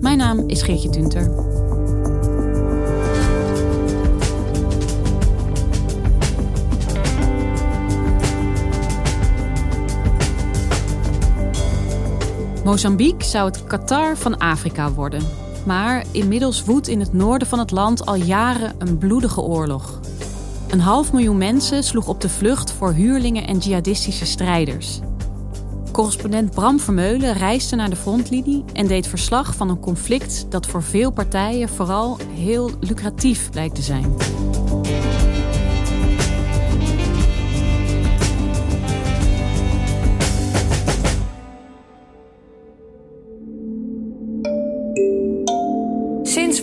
Mijn naam is Geertje Tunter. Mozambique zou het Qatar van Afrika worden. Maar inmiddels woedt in het noorden van het land al jaren een bloedige oorlog. Een half miljoen mensen sloeg op de vlucht voor huurlingen en jihadistische strijders. Correspondent Bram Vermeulen reisde naar de frontlinie en deed verslag van een conflict dat voor veel partijen vooral heel lucratief lijkt te zijn.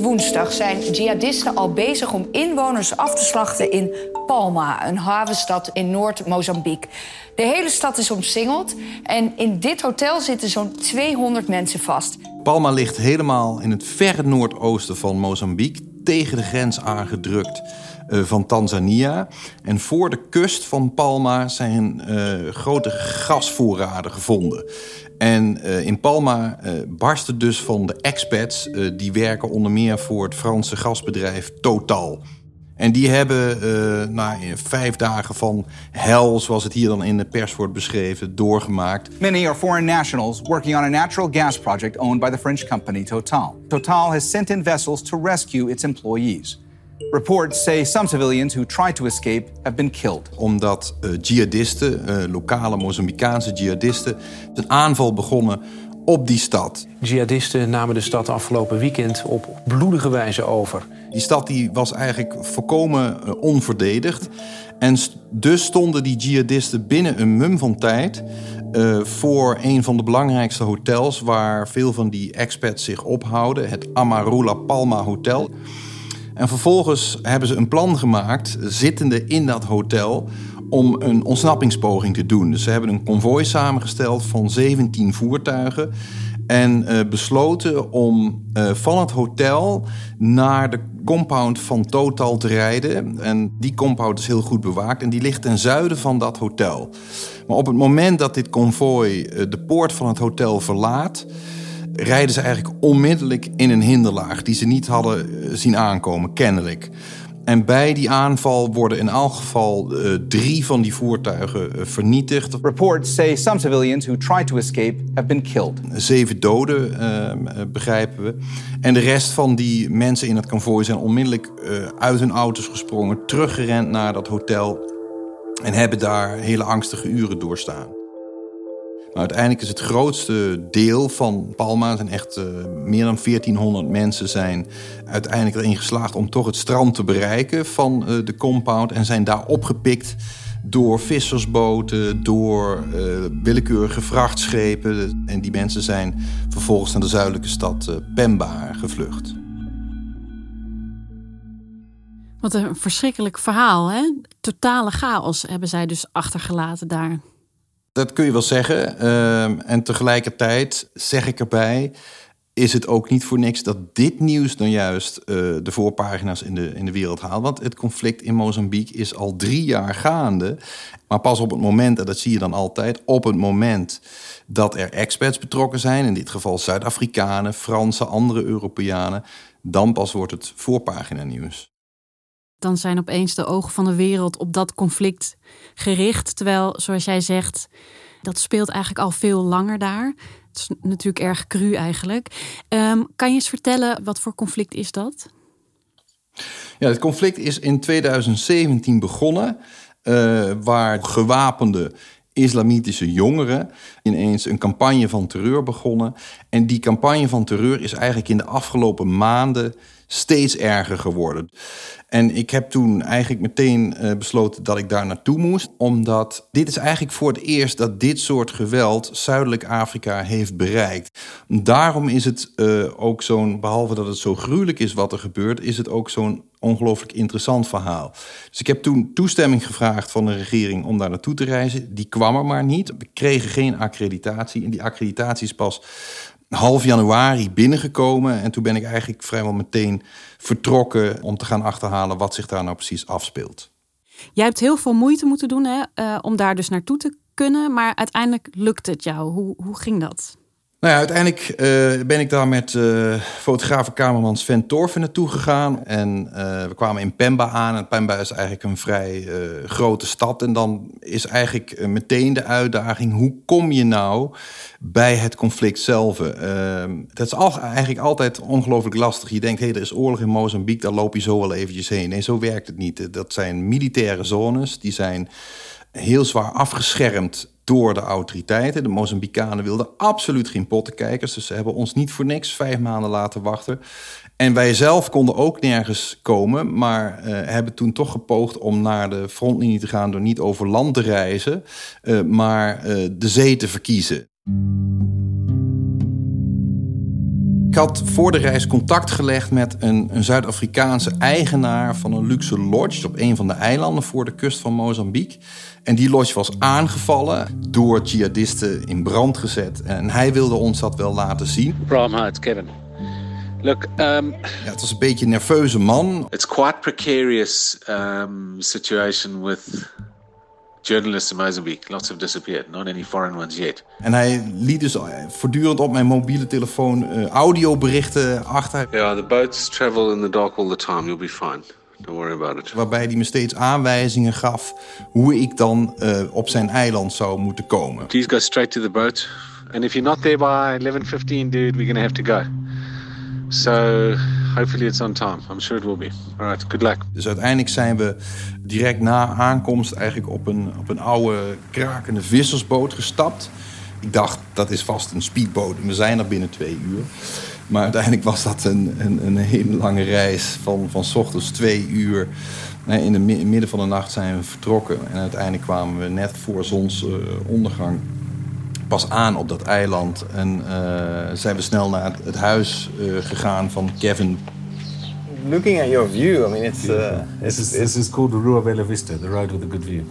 Woensdag zijn jihadisten al bezig om inwoners af te slachten in Palma, een havenstad in Noord-Mozambique. De hele stad is omsingeld en in dit hotel zitten zo'n 200 mensen vast. Palma ligt helemaal in het verre noordoosten van Mozambique, tegen de grens aangedrukt uh, van Tanzania. En voor de kust van Palma zijn uh, grote gasvoorraden gevonden. En uh, in Palma barsten dus van de expats, die werken onder meer voor het Franse gasbedrijf Total. En die hebben uh, nou, vijf dagen van hel, zoals het hier dan in de pers wordt beschreven, doorgemaakt. Many are foreign nationals working on a natural gas project owned by the French company Total. Total has sent in vessels to rescue its employees. Reports say some civilians who tried to escape have been killed. Omdat uh, jihadisten, uh, lokale Mozambicaanse jihadisten, een aanval begonnen op die stad. Jihadisten namen de stad afgelopen weekend op bloedige wijze over. Die stad die was eigenlijk volkomen uh, onverdedigd. En dus stonden die jihadisten binnen een mum van tijd uh, voor een van de belangrijkste hotels waar veel van die expats zich ophouden, het Amarula Palma Hotel. En vervolgens hebben ze een plan gemaakt, zittende in dat hotel, om een ontsnappingspoging te doen. Dus ze hebben een konvooi samengesteld van 17 voertuigen. En uh, besloten om uh, van het hotel naar de compound van Total te rijden. En die compound is heel goed bewaakt en die ligt ten zuiden van dat hotel. Maar op het moment dat dit konvooi uh, de poort van het hotel verlaat, rijden ze eigenlijk onmiddellijk in een hinderlaag die ze niet hadden zien aankomen, kennelijk. En bij die aanval worden in elk geval uh, drie van die voertuigen uh, vernietigd. Reports say some civilians who tried to escape have been killed. Zeven doden, uh, begrijpen we. En de rest van die mensen in het konvooi zijn onmiddellijk uit hun auto's gesprongen, teruggerend naar dat hotel en hebben daar hele angstige uren doorstaan. Uiteindelijk is het grootste deel van Palma, zijn echt uh, meer dan 1400 mensen, zijn uiteindelijk erin geslaagd om toch het strand te bereiken van uh, de compound. En zijn daar opgepikt door vissersboten, door uh, willekeurige vrachtschepen. En die mensen zijn vervolgens naar de zuidelijke stad Pemba gevlucht. Wat een verschrikkelijk verhaal, hè? Totale chaos hebben zij dus achtergelaten daar. Dat kun je wel zeggen. Uh, en tegelijkertijd zeg ik erbij, is het ook niet voor niks dat dit nieuws dan juist uh, de voorpagina's in de, in de wereld haalt. Want het conflict in Mozambique is al drie jaar gaande. Maar pas op het moment, en dat zie je dan altijd, op het moment dat er experts betrokken zijn, in dit geval Zuid-Afrikanen, Fransen, andere Europeanen, dan pas wordt het voorpagina nieuws dan zijn opeens de ogen van de wereld op dat conflict gericht. Terwijl, zoals jij zegt, dat speelt eigenlijk al veel langer daar. Het is natuurlijk erg cru eigenlijk. Um, kan je eens vertellen, wat voor conflict is dat? Ja, het conflict is in 2017 begonnen, uh, waar gewapende islamitische jongeren ineens een campagne van terreur begonnen. En die campagne van terreur is eigenlijk in de afgelopen maanden steeds erger geworden. En ik heb toen eigenlijk meteen eh, besloten dat ik daar naartoe moest. Omdat dit is eigenlijk voor het eerst dat dit soort geweld Zuidelijk Afrika heeft bereikt. Daarom is het uh, ook zo'n, behalve dat het zo gruwelijk is wat er gebeurt, is het ook zo'n ongelooflijk interessant verhaal. Dus ik heb toen toestemming gevraagd van de regering om daar naartoe te reizen. Die kwam er maar niet. We kregen geen accreditatie. En die accreditatie is pas half januari binnengekomen. En toen ben ik eigenlijk vrijwel meteen vertrokken om te gaan achterhalen wat zich daar nou precies afspeelt. Jij hebt heel veel moeite moeten doen hè, uh, om daar dus naartoe te kunnen, maar uiteindelijk lukt het jou. Hoe, hoe ging dat? Nou uiteindelijk uh, ben ik daar met uh, fotograaf en cameraman Sven Torven naartoe gegaan. En uh, we kwamen in Pemba aan. En Pemba is eigenlijk een vrij grote stad. En dan is eigenlijk meteen de uitdaging: hoe kom je nou bij het conflict zelf? Ehm, dat is eigenlijk altijd ongelooflijk lastig. Je denkt, hé, hey, er is oorlog in Mozambique, daar loop je zo wel eventjes heen. Nee, zo werkt het niet. Dat zijn militaire zones, die zijn heel zwaar afgeschermd door de autoriteiten. De Mozambicanen wilden absoluut geen pottenkijkers. Dus ze hebben ons niet voor niks vijf maanden laten wachten. En wij zelf konden ook nergens komen, maar uh, hebben toen toch gepoogd om naar de frontlinie te gaan door niet over land te reizen, uh, maar uh, de zee te verkiezen. Ik had voor de reis contact gelegd met een, een Zuid-Afrikaanse eigenaar van een luxe lodge op een van de eilanden voor de kust van Mozambique. En die lodge was aangevallen door jihadisten in brand gezet. En hij wilde ons dat wel laten zien. It's Kevin. Look, um, ja, het was een beetje een nerveuze man. It's quite precarious um, situation with journalists in Mozambique. Lots have disappeared, not any foreign ones yet. En hij liet dus voortdurend op mijn mobiele telefoon uh, audioberichten achter. Yeah, the boats travel in the dark all the time. You'll be fine. Don't worry about it. Waarbij hij me steeds aanwijzingen gaf hoe ik dan uh, op zijn eiland zou moeten komen. Please go straight to the boat. And if you're not there by 11:15, dude, we're gonna have to go. So hopefully it's on time. I'm sure it will be. All right, good luck. Dus uiteindelijk zijn we direct na aankomst eigenlijk op een, op een oude krakende vissersboot gestapt. Ik dacht, dat is vast een speedboot en we zijn er binnen twee uur. Maar uiteindelijk was dat een, een, een hele lange reis van, van s ochtends twee uur. In het midden van de nacht zijn we vertrokken. En uiteindelijk kwamen we net voor zonsondergang pas aan op dat eiland. En uh, zijn we snel naar het huis uh, gegaan van Kevin. Looking at your view, I mean, it's... Uh, this, is, this is called the Rua Bella Vista, the road with a good view.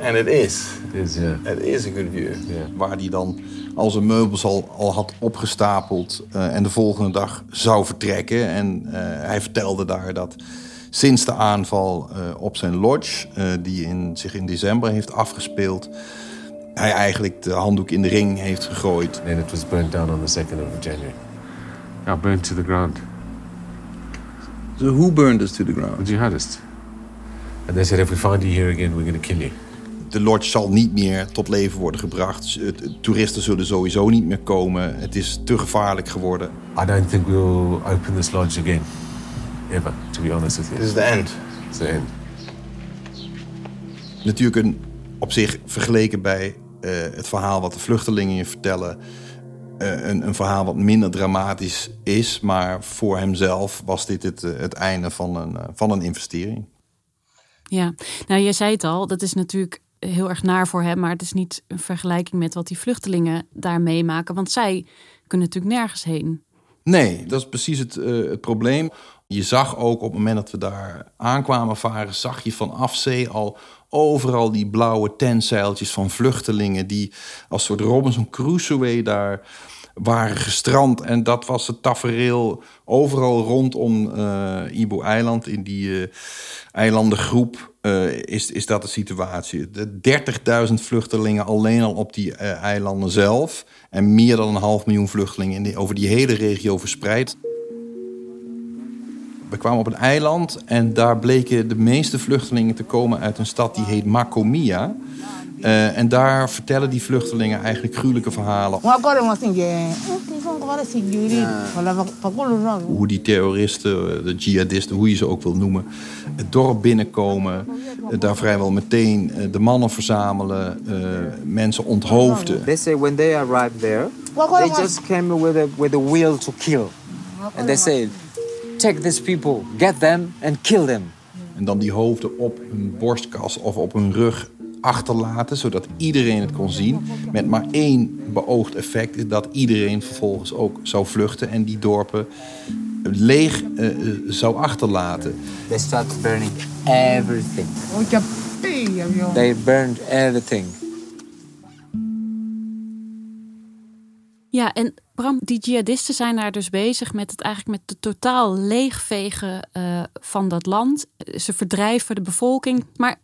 And it is. It is, yeah. It is a good view. Yeah. Waar hij dan al zijn meubels al, al had opgestapeld uh, en de volgende dag zou vertrekken. En uh, hij vertelde daar dat sinds de aanval uh, op zijn lodge, die in, zich in december heeft afgespeeld, hij eigenlijk de handdoek in de ring heeft gegooid. And it was burnt down on the 2nd of January. Yeah, burnt to the ground. So who burned us to the ground? The jihadists. And they said, if we find you here again, we're going to kill you. De lodge zal niet meer tot leven worden gebracht. Toeristen zullen sowieso niet meer komen. Het is te gevaarlijk geworden. I don't think we'll open this lodge again. Ever, to be honest with you. This is the end. It's the end. Natuurlijk een, op zich vergeleken bij uh, het verhaal wat de vluchtelingen je vertellen... Uh, een, een, verhaal wat minder dramatisch is. Maar voor hemzelf was dit het, het einde van een, van een investering. Ja, nou je zei het al, dat is natuurlijk heel erg naar voor hem, maar het is niet een vergelijking met wat die vluchtelingen daar meemaken, want zij kunnen natuurlijk nergens heen. Nee, dat is precies het, uh, het probleem. Je zag ook op het moment dat we daar aankwamen varen, zag je vanaf zee al overal die blauwe tentzeiltjes van vluchtelingen die als soort Robinson Crusoe daar waren gestrand. En dat was het tafereel overal rondom uh, Ibo-eiland. In die uh, eilandengroep uh, is, is dat de situatie. 30.000 vluchtelingen alleen al op die eilanden zelf. En meer dan een half miljoen vluchtelingen in over die hele regio verspreid. We kwamen op een eiland en daar bleken de meeste vluchtelingen te komen uit een stad die heet Makomia. Uh, en daar vertellen die vluchtelingen eigenlijk gruwelijke verhalen. Hoe die terroristen, de jihadisten, hoe je ze ook wil noemen, het dorp binnenkomen. Daar vrijwel meteen de mannen verzamelen, uh, mensen onthoofden. They say when they arrived there, they just came with a, with a will to kill. And they say, Protect these people, get them and kill them. En dan die hoofden op hun borstkas of op hun rug achterlaten, zodat iedereen het kon zien. Met maar één beoogd effect is dat iedereen vervolgens ook zou vluchten en die dorpen leeg uh, zou achterlaten. They started burning everything. They burned everything. Ja, en Bram, die jihadisten zijn daar dus bezig met het eigenlijk met het totaal leegvegen uh, van dat land. Ze verdrijven de bevolking. Maar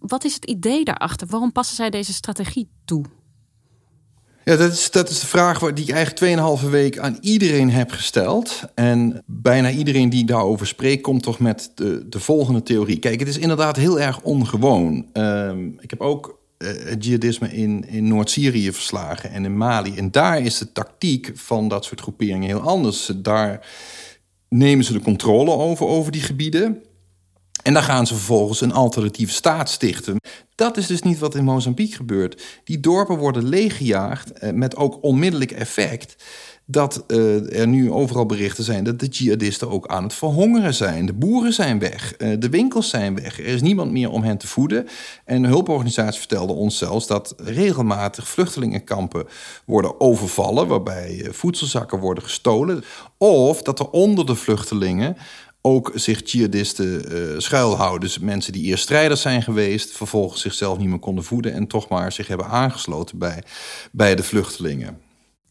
wat is het idee daarachter? Waarom passen zij deze strategie toe? Ja, dat is, dat is de vraag die ik eigenlijk 2,5 week aan iedereen heb gesteld. En bijna iedereen die daarover spreekt, komt toch met de, de volgende theorie. Kijk, het is inderdaad heel erg ongewoon. Uh, ik heb ook uh, het jihadisme in, in Noord-Syrië verslagen en in Mali. En daar is de tactiek van dat soort groeperingen heel anders. Daar nemen ze de controle over, over die gebieden. En dan gaan ze vervolgens een alternatieve staat stichten. Dat is dus niet wat in Mozambique gebeurt. Die dorpen worden leeggejaagd eh, met ook onmiddellijk effect dat uh, er nu overal berichten zijn dat de jihadisten ook aan het verhongeren zijn. De boeren zijn weg, uh, de winkels zijn weg. Er is niemand meer om hen te voeden. En de hulporganisatie vertelde ons zelfs dat regelmatig vluchtelingenkampen worden overvallen, waarbij voedselzakken worden gestolen. Of dat er onder de vluchtelingen ook zich jihadisten uh, schuilhouden. Dus mensen die eerst strijders zijn geweest, vervolgens zichzelf niet meer konden voeden en toch maar zich hebben aangesloten bij, bij de vluchtelingen.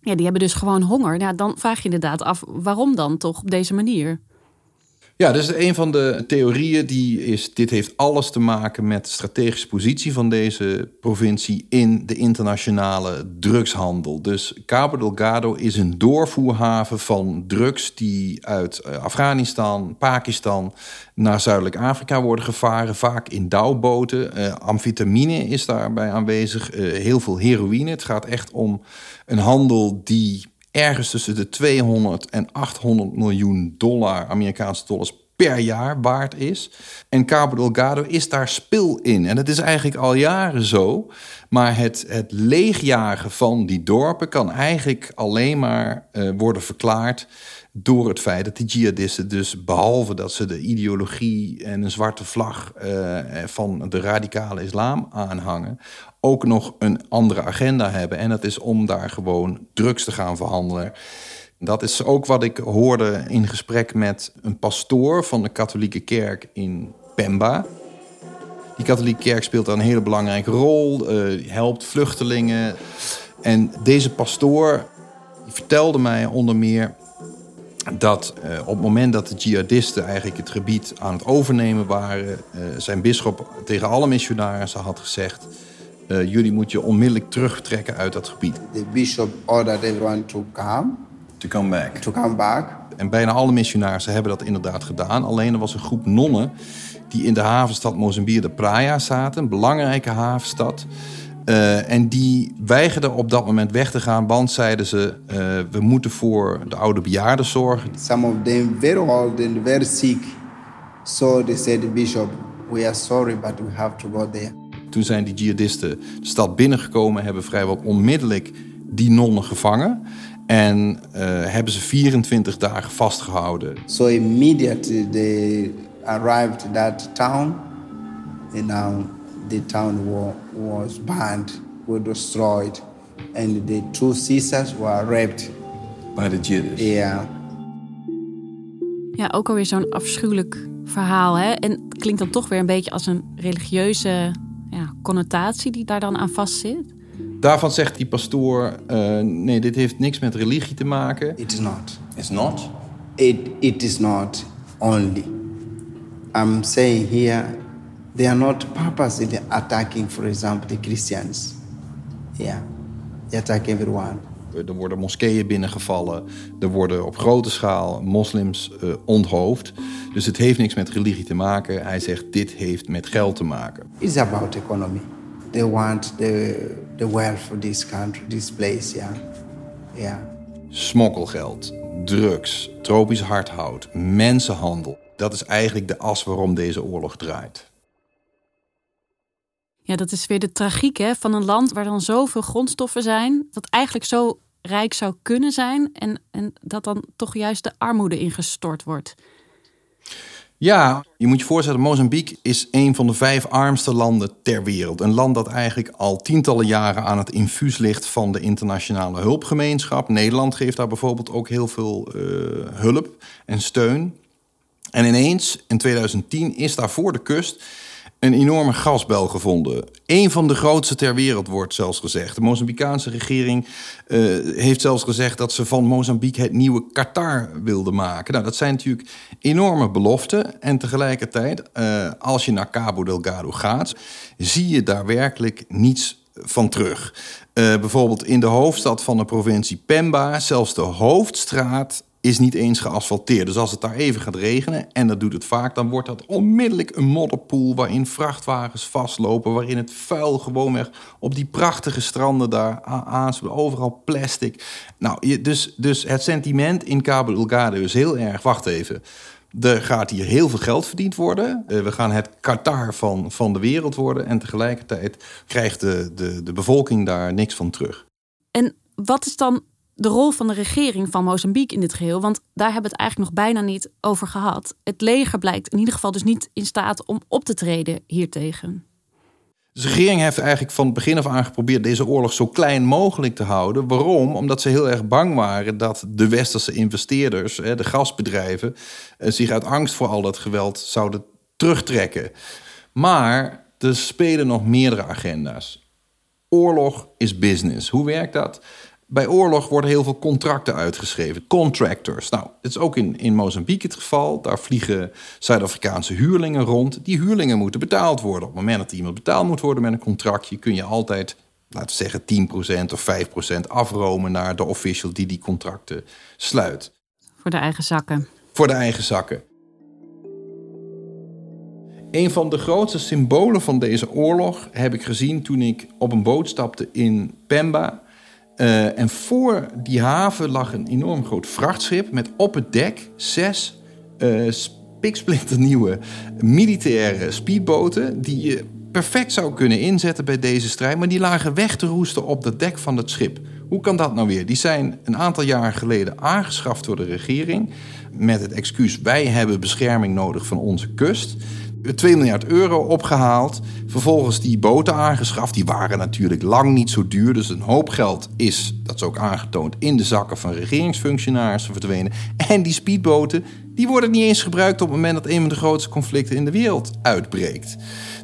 Ja, die hebben dus gewoon honger. Ja, dan vraag je inderdaad af, waarom dan toch op deze manier? Ja, dus een van de theorieën die is: dit heeft alles te maken met de strategische positie van deze provincie in de internationale drugshandel. Dus Cabo Delgado is een doorvoerhaven van drugs die uit eh, Afghanistan, Pakistan naar Zuidelijk Afrika worden gevaren, vaak in douwboten. Uh, amfetamine is daarbij aanwezig, uh, heel veel heroïne. Het gaat echt om een handel die ergens tussen de 200 en 800 miljoen dollar, Amerikaanse dollars per jaar waard is. En Cabo Delgado is daar spil in. En dat is eigenlijk al jaren zo. Maar het, het leegjagen van die dorpen kan eigenlijk alleen maar uh, worden verklaard door het feit dat die jihadisten dus, behalve dat ze de ideologie en een zwarte vlag uh, van de radicale islam aanhangen, ook nog een andere agenda hebben. En dat is om daar gewoon drugs te gaan verhandelen. Dat is ook wat ik hoorde in gesprek met een pastoor van de katholieke kerk in Pemba. Die katholieke kerk speelt daar een hele belangrijke rol, uh, helpt vluchtelingen. En deze pastoor vertelde mij onder meer dat uh, op het moment dat de jihadisten eigenlijk het gebied aan het overnemen waren, uh, zijn bisschop tegen alle missionarissen had gezegd: uh, jullie moeten je onmiddellijk terugtrekken uit dat gebied. The bishop ordered everyone to come. To come back. To come back. En bijna alle missionarissen hebben dat inderdaad gedaan. Alleen er was een groep nonnen die in de havenstad Mozambique de Praia zaten, een belangrijke havenstad. Uh, en die weigerden op dat moment weg te gaan, want zeiden ze: uh, we moeten voor de oude bejaarden zorgen. Some of them very old and very sick. So they said, Bishop, we are sorry, but we have to go there. Toen zijn die jihadisten de stad binnengekomen, hebben vrijwel onmiddellijk die nonnen gevangen. En uh, hebben ze 24 dagen vastgehouden. So immediately they arrived at that town. And now the town was burned, was destroyed. And the two sisters were raped. By the jihadists? Yeah. Ja, ook alweer zo'n afschuwelijk verhaal. Hè? En het klinkt dan toch weer een beetje als een religieuze ja, connotatie die daar dan aan vastzit. Daarvan zegt die pastoor: uh, nee, dit heeft niks met religie te maken. It is not. It's not? It, it is not only. I'm saying here, they are not purposely attacking, for example, the Christians. Yeah, they attack everyone. Er worden moskeeën binnengevallen. Er worden op grote schaal moslims uh, onthoofd. Dus het heeft niks met religie te maken. Hij zegt, dit heeft met geld te maken. It's about economy. They want the, the wealth of this country, this place, yeah. yeah. Smokkelgeld, drugs, tropisch hardhout, mensenhandel. Dat is eigenlijk de as waarom deze oorlog draait. Ja, dat is weer de tragiek hè, van een land waar dan zoveel grondstoffen zijn. Dat eigenlijk zo rijk zou kunnen zijn en, en dat dan toch juist de armoede ingestort wordt. Ja, je moet je voorstellen, Mozambique is een van de vijf armste landen ter wereld. Een land dat eigenlijk al tientallen jaren aan het infuus ligt van de internationale hulpgemeenschap. Nederland geeft daar bijvoorbeeld ook heel veel uh, hulp en steun. En ineens, in 2010, is daar voor de kust een enorme gasbel gevonden. Een van de grootste ter wereld wordt zelfs gezegd. De Mozambicaanse regering uh, heeft zelfs gezegd dat ze van Mozambique het nieuwe Qatar wilde maken. Nou, dat zijn natuurlijk enorme beloften. En tegelijkertijd, uh, als je naar Cabo Delgado gaat, zie je daar werkelijk niets van terug. Uh, bijvoorbeeld in de hoofdstad van de provincie Pemba, zelfs de hoofdstraat is niet eens geasfalteerd. Dus als het daar even gaat regenen, en dat doet het vaak, dan wordt dat onmiddellijk een modderpoel waarin vrachtwagens vastlopen, waarin het vuil gewoonweg op die prachtige stranden daar aanspeelt. Overal plastic. Nou, dus, dus het sentiment in Cabo Delgado is heel erg, wacht even. Er gaat hier heel veel geld verdiend worden. Eh, we gaan het Qatar van, van de wereld worden. En tegelijkertijd krijgt de, de, de bevolking daar niks van terug. En wat is dan de rol van de regering van Mozambique in dit geheel. Want daar hebben we het eigenlijk nog bijna niet over gehad. Het leger blijkt in ieder geval dus niet in staat om op te treden hiertegen. de regering heeft eigenlijk van het begin af aan geprobeerd deze oorlog zo klein mogelijk te houden. Waarom? Omdat ze heel erg bang waren dat de westerse investeerders, de gasbedrijven, eh, zich uit angst voor al dat geweld zouden terugtrekken. Maar er spelen nog meerdere agenda's. Oorlog is business. Hoe werkt dat? Bij oorlog worden heel veel contracten uitgeschreven. Contractors. Nou, dit is ook in, in Mozambique het geval. Daar vliegen Zuid-Afrikaanse huurlingen rond. Die huurlingen moeten betaald worden. Op het moment dat iemand betaald moet worden met een contractje, kun je altijd, laten we zeggen, 10% of 5% afromen naar de official die die contracten sluit. Voor de eigen zakken. Voor de eigen zakken. Een van de grootste symbolen van deze oorlog heb ik gezien toen ik op een boot stapte in Pemba uh, en voor die haven lag een enorm groot vrachtschip met op het dek zes uh, spiksplinternieuwe militaire speedboten die je perfect zou kunnen inzetten bij deze strijd, maar die lagen weg te roesten op het dek van het schip. Hoe kan dat nou weer? Die zijn een aantal jaar geleden aangeschaft door de regering met het excuus wij hebben bescherming nodig van onze kust. 2 miljard euro opgehaald. Vervolgens die boten aangeschaft. Die waren natuurlijk lang niet zo duur. Dus een hoop geld is, dat is ook aangetoond, in de zakken van regeringsfunctionarissen verdwenen. En die speedboten, die worden niet eens gebruikt op het moment dat een van de grootste conflicten in de wereld uitbreekt.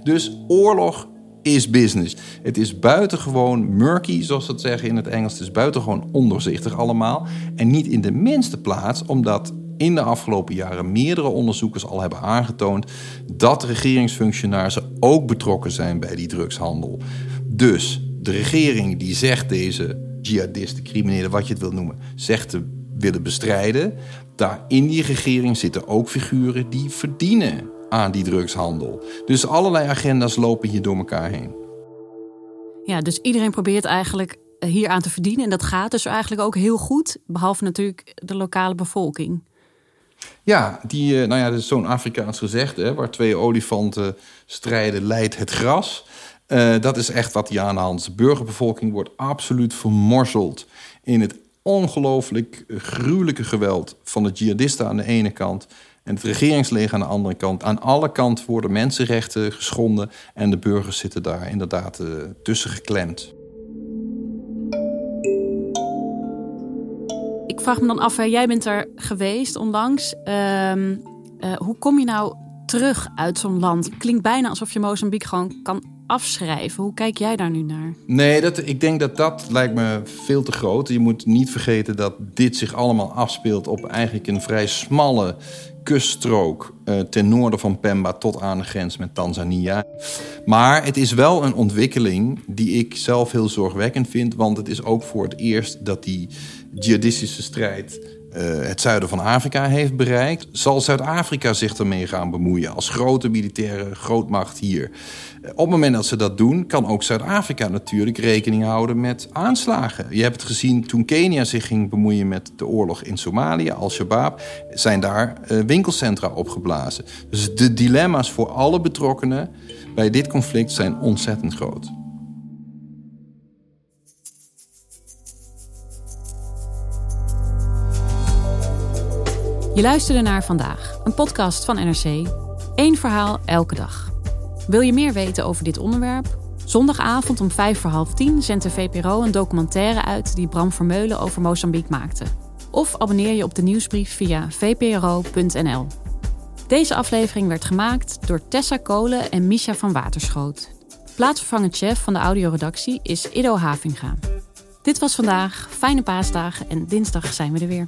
Dus oorlog is business. Het is buitengewoon murky, zoals ze het zeggen in het Engels. Het is buitengewoon ondoorzichtig allemaal. En niet in de minste plaats omdat in de afgelopen jaren meerdere onderzoekers al hebben aangetoond dat regeringsfunctionarissen ook betrokken zijn bij die drugshandel. Dus de regering die zegt deze jihadisten, criminelen, wat je het wil noemen, zegt te willen bestrijden. Daar in die regering zitten ook figuren die verdienen aan die drugshandel. Dus allerlei agenda's lopen hier door elkaar heen. Ja, dus iedereen probeert eigenlijk hier aan te verdienen. En dat gaat dus eigenlijk ook heel goed, behalve natuurlijk de lokale bevolking. Ja, die, eh, nou ja, dat is zo'n Afrikaans gezegde, waar twee olifanten strijden, leidt het gras. Uh, dat is echt wat hier aan de hand. De burgerbevolking wordt absoluut vermorzeld in het ongelooflijk gruwelijke geweld van de jihadisten aan de ene kant en het regeringsleger aan de andere kant. Aan alle kanten worden mensenrechten geschonden en de burgers zitten daar inderdaad uh, tussen geklemd. Ik vraag me dan af, jij bent er geweest onlangs. Ehm, eh, hoe kom je nou terug uit zo'n land? Klinkt bijna alsof je Mozambique gewoon kan afschrijven. Hoe kijk jij daar nu naar? Nee, dat, ik denk dat dat lijkt me veel te groot. Je moet niet vergeten dat dit zich allemaal afspeelt op eigenlijk een vrij smalle kuststrook uh, ten noorden van Pemba tot aan de grens met Tanzania. Maar het is wel een ontwikkeling die ik zelf heel zorgwekkend vind, want het is ook voor het eerst dat die jihadistische strijd uh, het zuiden van Afrika heeft bereikt. Zal Zuid-Afrika zich ermee gaan bemoeien als grote militaire grootmacht hier? Op het moment dat ze dat doen, kan ook Zuid-Afrika natuurlijk rekening houden met aanslagen. Je hebt het gezien toen Kenia zich ging bemoeien met de oorlog in Somalië, Al-Shabaab, zijn daar uh, winkelcentra opgeblazen. Dus de dilemma's voor alle betrokkenen bij dit conflict zijn ontzettend groot. Je luisterde naar vandaag, een podcast van NRC. Eén verhaal elke dag. Wil je meer weten over dit onderwerp? Zondagavond om vijf voor half tien zendt de VPRO een documentaire uit die Bram Vermeulen over Mozambique maakte. Of abonneer je op de nieuwsbrief via vpro.nl. Deze aflevering werd gemaakt door Tessa Kolen en Misha van Waterschoot. Plaatsvervangend chef van de audioredactie is Ido Havinga. Dit was vandaag, fijne paasdagen en dinsdag zijn we er weer.